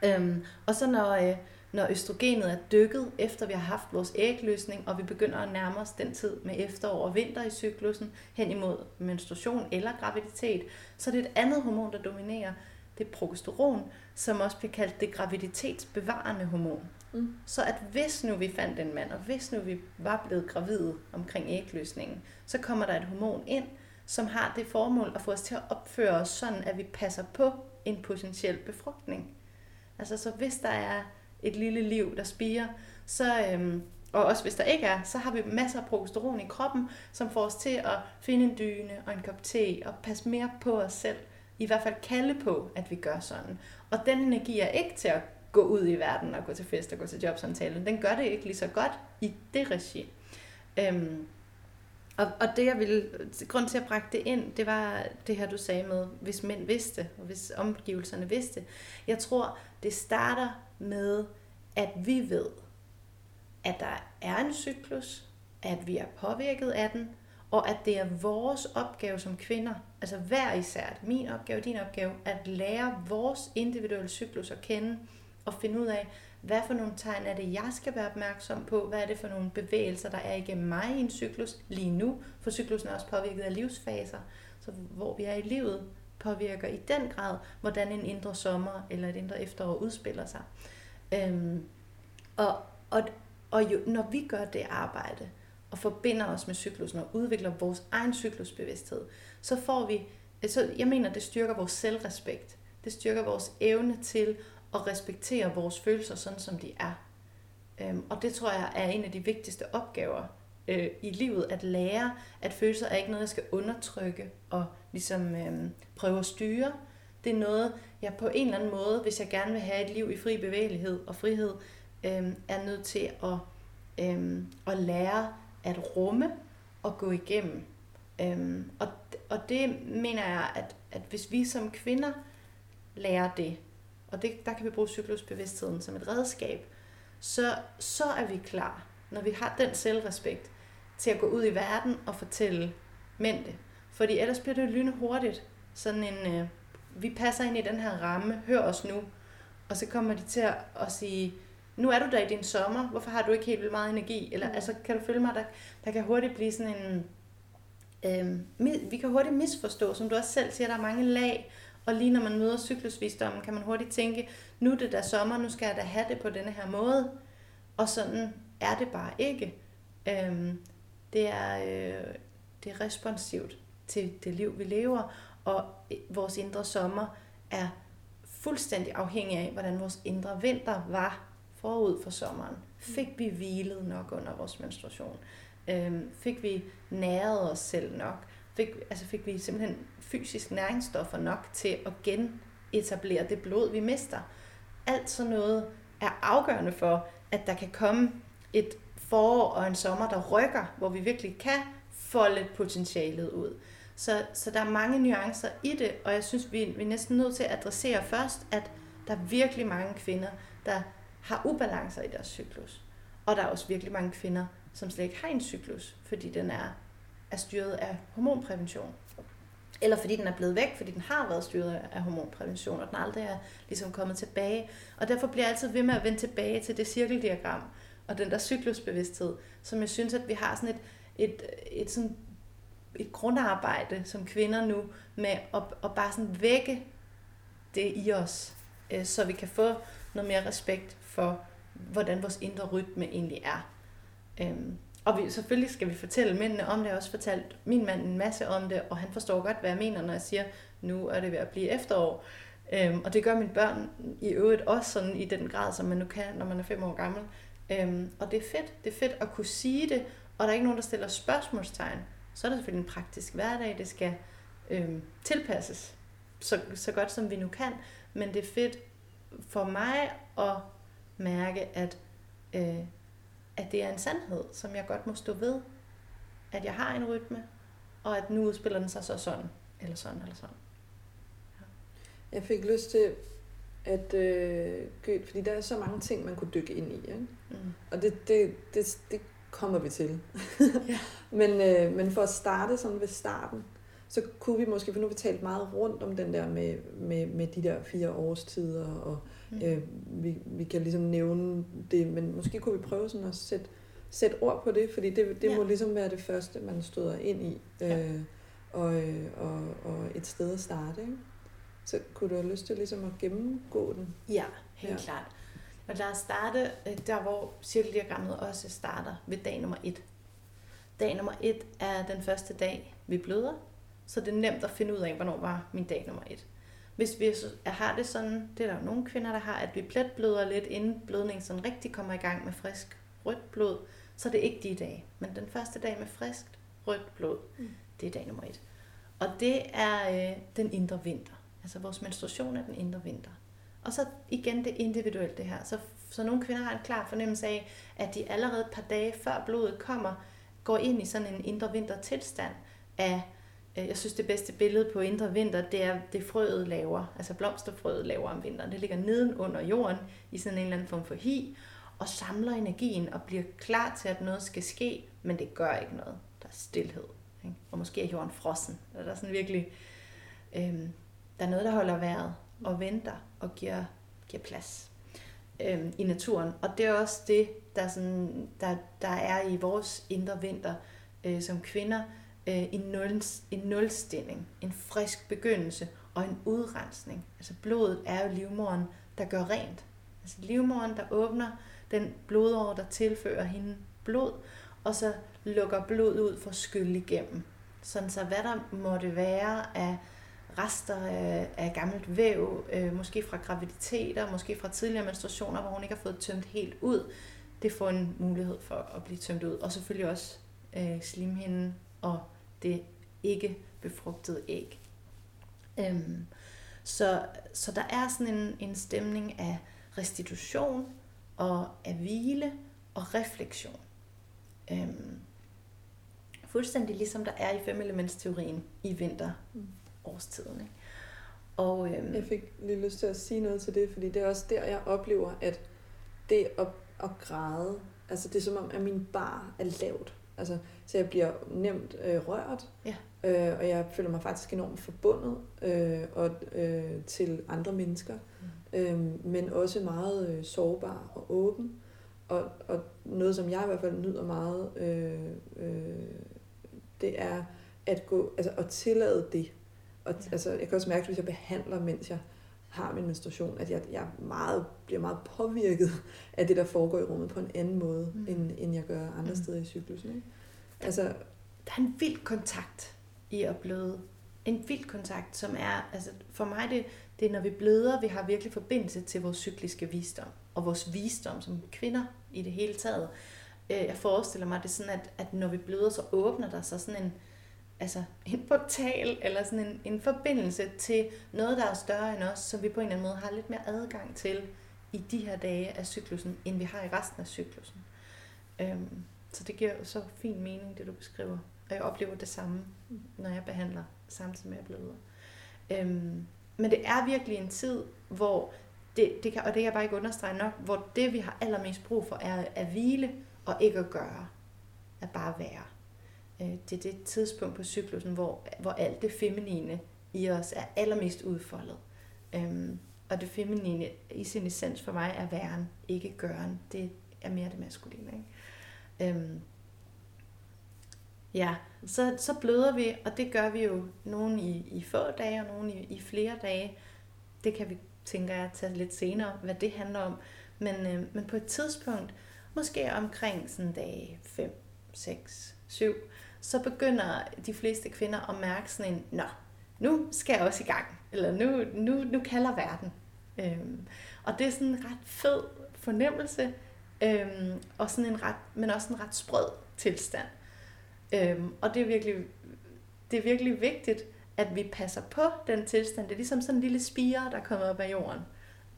Øhm, og så når, øh, når østrogenet er dykket, efter vi har haft vores ægløsning, og vi begynder at nærme os den tid med efterår og vinter i cyklusen, hen imod menstruation eller graviditet, så det er et andet hormon, der dominerer. Det er progesteron, som også bliver kaldt det graviditetsbevarende hormon. Mm. Så at hvis nu vi fandt en mand, og hvis nu vi var blevet gravide omkring ægløsningen, så kommer der et hormon ind, som har det formål at få os til at opføre os sådan, at vi passer på en potentiel befrugtning. Altså så hvis der er et lille liv, der spiger, så, øhm, og også hvis der ikke er, så har vi masser af progesteron i kroppen, som får os til at finde en dyne og en kop te og passe mere på os selv. I hvert fald kalde på, at vi gør sådan. Og den energi er ikke til at gå ud i verden og gå til fest og gå til jobsamtalen. Den gør det ikke lige så godt i det regi. Øhm, og, og det jeg ville, grund til at brække det ind, det var det her du sagde med, hvis mænd vidste, og hvis omgivelserne vidste. Jeg tror, det starter med, at vi ved, at der er en cyklus, at vi er påvirket af den, og at det er vores opgave som kvinder, altså hver især, min opgave, din opgave, at lære vores individuelle cyklus at kende, og finde ud af, hvad for nogle tegn er det, jeg skal være opmærksom på? Hvad er det for nogle bevægelser, der er igennem mig i en cyklus lige nu? For cyklusen er også påvirket af livsfaser. Så hvor vi er i livet, påvirker i den grad, hvordan en indre sommer eller et indre efterår udspiller sig. Øhm, og, og, og jo, når vi gør det arbejde, og forbinder os med cyklusen og udvikler vores egen cyklusbevidsthed, så får vi, så jeg mener, det styrker vores selvrespekt. Det styrker vores evne til at respektere vores følelser sådan, som de er. Øhm, og det tror jeg er en af de vigtigste opgaver øh, i livet, at lære, at følelser er ikke noget, jeg skal undertrykke og ligesom øh, prøve at styre. Det er noget, jeg på en eller anden måde, hvis jeg gerne vil have et liv i fri bevægelighed og frihed, øh, er nødt til at, øh, at lære at rumme og gå igennem. Øh, og, og det mener jeg, at, at hvis vi som kvinder lærer det, og det, der kan vi bruge cyklusbevidstheden som et redskab, så, så er vi klar, når vi har den selvrespekt, til at gå ud i verden og fortælle mænd det. Fordi ellers bliver det lyne hurtigt. Sådan en, øh, vi passer ind i den her ramme, hør os nu. Og så kommer de til at, at sige, nu er du der i din sommer, hvorfor har du ikke helt vildt meget energi? Eller mm. altså, kan du følge mig, der, der kan hurtigt blive sådan en, øh, vi kan hurtigt misforstå, som du også selv siger, der er mange lag, og lige når man møder cyklusvisdommen, kan man hurtigt tænke, nu er det da sommer, nu skal jeg da have det på denne her måde. Og sådan er det bare ikke. Øhm, det, er, øh, det er responsivt til det liv, vi lever, og øh, vores indre sommer er fuldstændig afhængig af, hvordan vores indre vinter var forud for sommeren. Fik vi hvilet nok under vores menstruation? Øhm, fik vi næret os selv nok? Fik, altså fik vi simpelthen fysisk næringsstoffer nok til at genetablere det blod, vi mister? Alt sådan noget er afgørende for, at der kan komme et forår og en sommer, der rykker, hvor vi virkelig kan folde potentialet ud. Så, så der er mange nuancer i det, og jeg synes, vi, vi er næsten nødt til at adressere først, at der er virkelig mange kvinder, der har ubalancer i deres cyklus. Og der er også virkelig mange kvinder, som slet ikke har en cyklus, fordi den er, er styret af hormonprævention. Eller fordi den er blevet væk, fordi den har været styret af hormonprævention, og den aldrig er ligesom kommet tilbage. Og derfor bliver jeg altid ved med at vende tilbage til det cirkeldiagram, og den der cyklusbevidsthed, som jeg synes, at vi har sådan et, et, et, sådan et grundarbejde som kvinder nu, med at, at bare sådan vække det i os, øh, så vi kan få noget mere respekt for, hvordan vores indre rytme egentlig er. Øhm, og vi, selvfølgelig skal vi fortælle mændene om det. Jeg har også fortalt min mand en masse om det, og han forstår godt, hvad jeg mener, når jeg siger, nu er det ved at blive efterår. Øhm, og det gør mine børn i øvrigt også sådan i den grad, som man nu kan, når man er fem år gammel. Øhm, og det er fedt. Det er fedt at kunne sige det, og der er ikke nogen, der stiller spørgsmålstegn. Så er det selvfølgelig en praktisk hverdag, det skal øhm, tilpasses så, så godt som vi nu kan. Men det er fedt for mig at mærke, at, øh, at det er en sandhed, som jeg godt må stå ved. At jeg har en rytme, og at nu udspiller den sig så sådan, eller sådan, eller sådan. Ja. Jeg fik lyst til at øh, fordi der er så mange ting, man kunne dykke ind i. Ikke? Mm. Og det, det, det, det kommer vi til. ja. men, øh, men for at starte sådan ved starten, så kunne vi måske, for nu har vi talt meget rundt om den der med, med, med de der fire årstider, og mm. øh, vi, vi kan ligesom nævne det, men måske kunne vi prøve sådan at sætte, sætte ord på det, fordi det, det ja. må ligesom være det første, man støder ind i, øh, ja. og, øh, og, og et sted at starte. Ikke? Så kunne du have lyst til ligesom at gennemgå den? Ja, helt ja. klart. Og lad os starte øh, der, hvor cirkeldiagrammet også starter ved dag nummer et. Dag nummer et er den første dag, vi bløder, så det er nemt at finde ud af, hvornår var min dag nummer et. Hvis vi har det sådan, det er der jo nogle kvinder, der har, at vi pletbløder lidt, inden blødningen sådan rigtig kommer i gang med frisk rødt blod, så det er ikke de dage. Men den første dag med frisk rødt blod, mm. det er dag nummer et. Og det er øh, den indre vinter. Altså vores menstruation er den indre vinter. Og så igen det individuelle det her. Så, så nogle kvinder har en klar fornemmelse af, at de allerede et par dage før blodet kommer, går ind i sådan en indre vinter tilstand af Øh, jeg synes, det bedste billede på indre vinter, det er det frøet laver. Altså blomsterfrøet laver om vinteren. Det ligger neden under jorden i sådan en eller anden form for hi, og samler energien og bliver klar til, at noget skal ske, men det gør ikke noget. Der er stillhed. Ikke? Og måske er jorden frossen. Der er sådan virkelig... Øhm, der er noget, der holder vejret og venter og giver, giver plads øhm, i naturen. Og det er også det, der, sådan, der, der er i vores indre vinter øh, som kvinder, øh, en, nul, en nulstilling, en frisk begyndelse og en udrensning. Altså blodet er jo livmoren, der gør rent. Altså livmoren, der åbner den blodår, der tilfører hende blod, og så lukker blod ud for skyld igennem. Sådan så hvad der måtte være af rester af, af gammelt væv, øh, måske fra graviditeter, måske fra tidligere menstruationer, hvor hun ikke har fået tømt helt ud, det får en mulighed for at blive tømt ud. Og selvfølgelig også øh, slimhinden og det ikke befrugtede æg. Øhm, så, så der er sådan en, en stemning af restitution og af hvile og refleksion. Øhm, fuldstændig ligesom der er i femelementsteorien i vinterårstiden. Ikke? Og, øhm, jeg fik lige lyst til at sige noget til det, fordi det er også der, jeg oplever, at det at, at græde, altså det er som om, at min bar er lavt. Altså, så jeg bliver nemt øh, rørt, ja. øh, og jeg føler mig faktisk enormt forbundet øh, og, øh, til andre mennesker, mm. øh, men også meget øh, sårbar og åben. Og, og noget, som jeg i hvert fald nyder meget, øh, øh, det er at gå, altså at tillade det. Og, ja. altså, jeg kan også mærke, hvis jeg behandler, mens jeg har min menstruation, at jeg, jeg meget, bliver meget påvirket af det, der foregår i rummet på en anden måde, mm. end, end jeg gør andre mm. steder i cyklusen. Ikke? Altså, der er en vild kontakt i at bløde. En vild kontakt, som er, altså for mig, det, det er, når vi bløder, vi har virkelig forbindelse til vores cykliske visdom. og vores visdom som kvinder i det hele taget. Øh, jeg forestiller mig det sådan, at, at når vi bløder, så åbner der sig sådan en, altså en portal, eller sådan en, en forbindelse til noget, der er større end os, som vi på en eller anden måde har lidt mere adgang til i de her dage af cyklusen, end vi har i resten af cyklusen. Øhm, så det giver så fin mening, det du beskriver. Og jeg oplever det samme, når jeg behandler samtidig med at bløder. Øhm, men det er virkelig en tid, hvor det, det kan, og det kan jeg bare ikke understrege nok, hvor det vi har allermest brug for er at hvile og ikke at gøre. At bare være. Øh, det er det tidspunkt på cyklusen, hvor, hvor alt det feminine i os er allermest udfoldet. Øhm, og det feminine i sin essens for mig er væren, ikke gøren. Det er mere det maskuline. Ikke? Øhm, ja, så, så bløder vi, og det gør vi jo nogen i, i få dage, og nogen i, i flere dage. Det kan vi, tænker jeg, tage lidt senere, hvad det handler om. Men, øh, men på et tidspunkt, måske omkring sådan dag 5, 6, 7, så begynder de fleste kvinder at mærke sådan en, nå, nu skal jeg også i gang, eller nu, nu, nu kalder verden. Øhm, og det er sådan en ret fed fornemmelse, øhm, og sådan en ret, men også en ret sprød tilstand. Øhm, og det er, virkelig, det er virkelig vigtigt, at vi passer på den tilstand. Det er ligesom sådan en lille spire, der kommer op af jorden,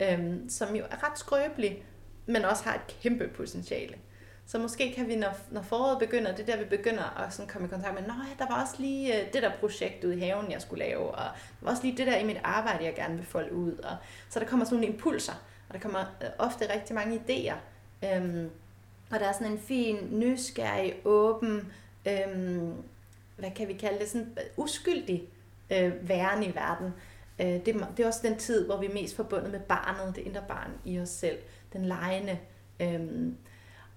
øhm, som jo er ret skrøbelig, men også har et kæmpe potentiale. Så måske kan vi, når, når foråret begynder, det er der, vi begynder at sådan komme i kontakt med, nej, der var også lige øh, det der projekt ude i haven, jeg skulle lave, og der var også lige det der i mit arbejde, jeg gerne vil folde ud. Og, så der kommer sådan nogle impulser, og der kommer øh, ofte rigtig mange idéer. Øhm, og der er sådan en fin, nysgerrig, åben, øhm, hvad kan vi kalde det, sådan øh, uskyldig øh, væren i verden. Øh, det, det er også den tid, hvor vi er mest forbundet med barnet, det indre barn i os selv, den lejende. Øh,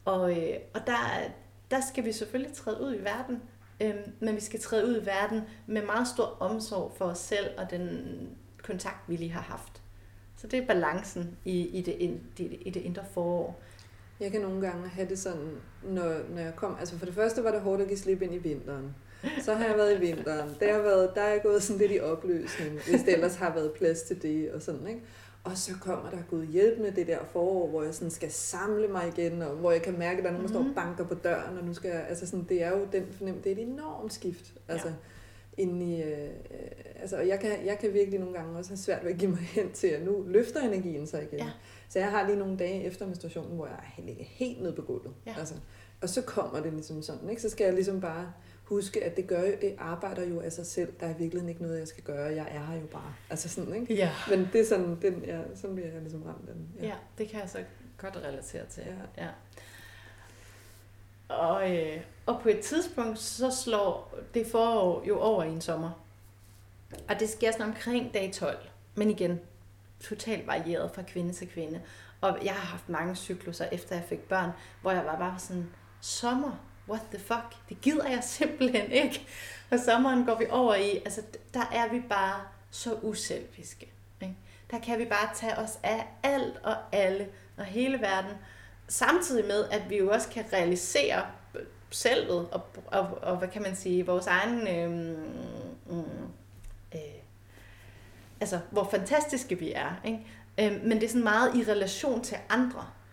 og, øh, og der, der skal vi selvfølgelig træde ud i verden, øh, men vi skal træde ud i verden med meget stor omsorg for os selv og den kontakt, vi lige har haft. Så det er balancen i, i, det, i, i det indre forår. Jeg kan nogle gange have det sådan, når, når jeg kom... Altså for det første var det hårdt at give slip ind i vinteren. Så har jeg været i vinteren. Der, har været, der er jeg gået sådan lidt i opløsning, hvis det ellers har været plads til det og sådan, ikke? Og så kommer der Gud hjælp med det der forår, hvor jeg sådan skal samle mig igen, og hvor jeg kan mærke, at der er nogen, der står og mhm. banker på døren, og nu skal jeg, altså sådan, det er jo den fornemmelse, det er et enormt skift. Altså, ja. Ind i, øh, altså, og jeg kan, jeg kan virkelig nogle gange også have svært ved at give mig hen til, at nu løfter energien sig igen. Ja. Så jeg har lige nogle dage efter menstruationen, hvor jeg ligger helt nede på gulvet. Ja. Altså, og så kommer det ligesom sådan, ikke? så skal jeg ligesom bare huske, at det, gør jo, det arbejder jo af sig selv. Der er virkelig ikke noget, jeg skal gøre. Jeg er her jo bare. Altså sådan, ikke? Ja. Men det er sådan, den, ja, sådan bliver jeg ligesom ramt af den. Ja. ja, det kan jeg så godt relatere til. Ja. ja. Og, øh, og på et tidspunkt, så slår det forår jo over i en sommer. Og det sker sådan omkring dag 12. Men igen, totalt varieret fra kvinde til kvinde. Og jeg har haft mange cykluser, efter jeg fik børn, hvor jeg var bare sådan, sommer, what the fuck, det gider jeg simpelthen ikke. Og sommeren går vi over i, altså der er vi bare så uselviske. Ikke? Der kan vi bare tage os af alt og alle og hele verden, samtidig med, at vi jo også kan realisere selvet og, og, og hvad kan man sige, vores egen, øh, øh, øh, altså hvor fantastiske vi er. Ikke? Øh, men det er sådan meget i relation til andre.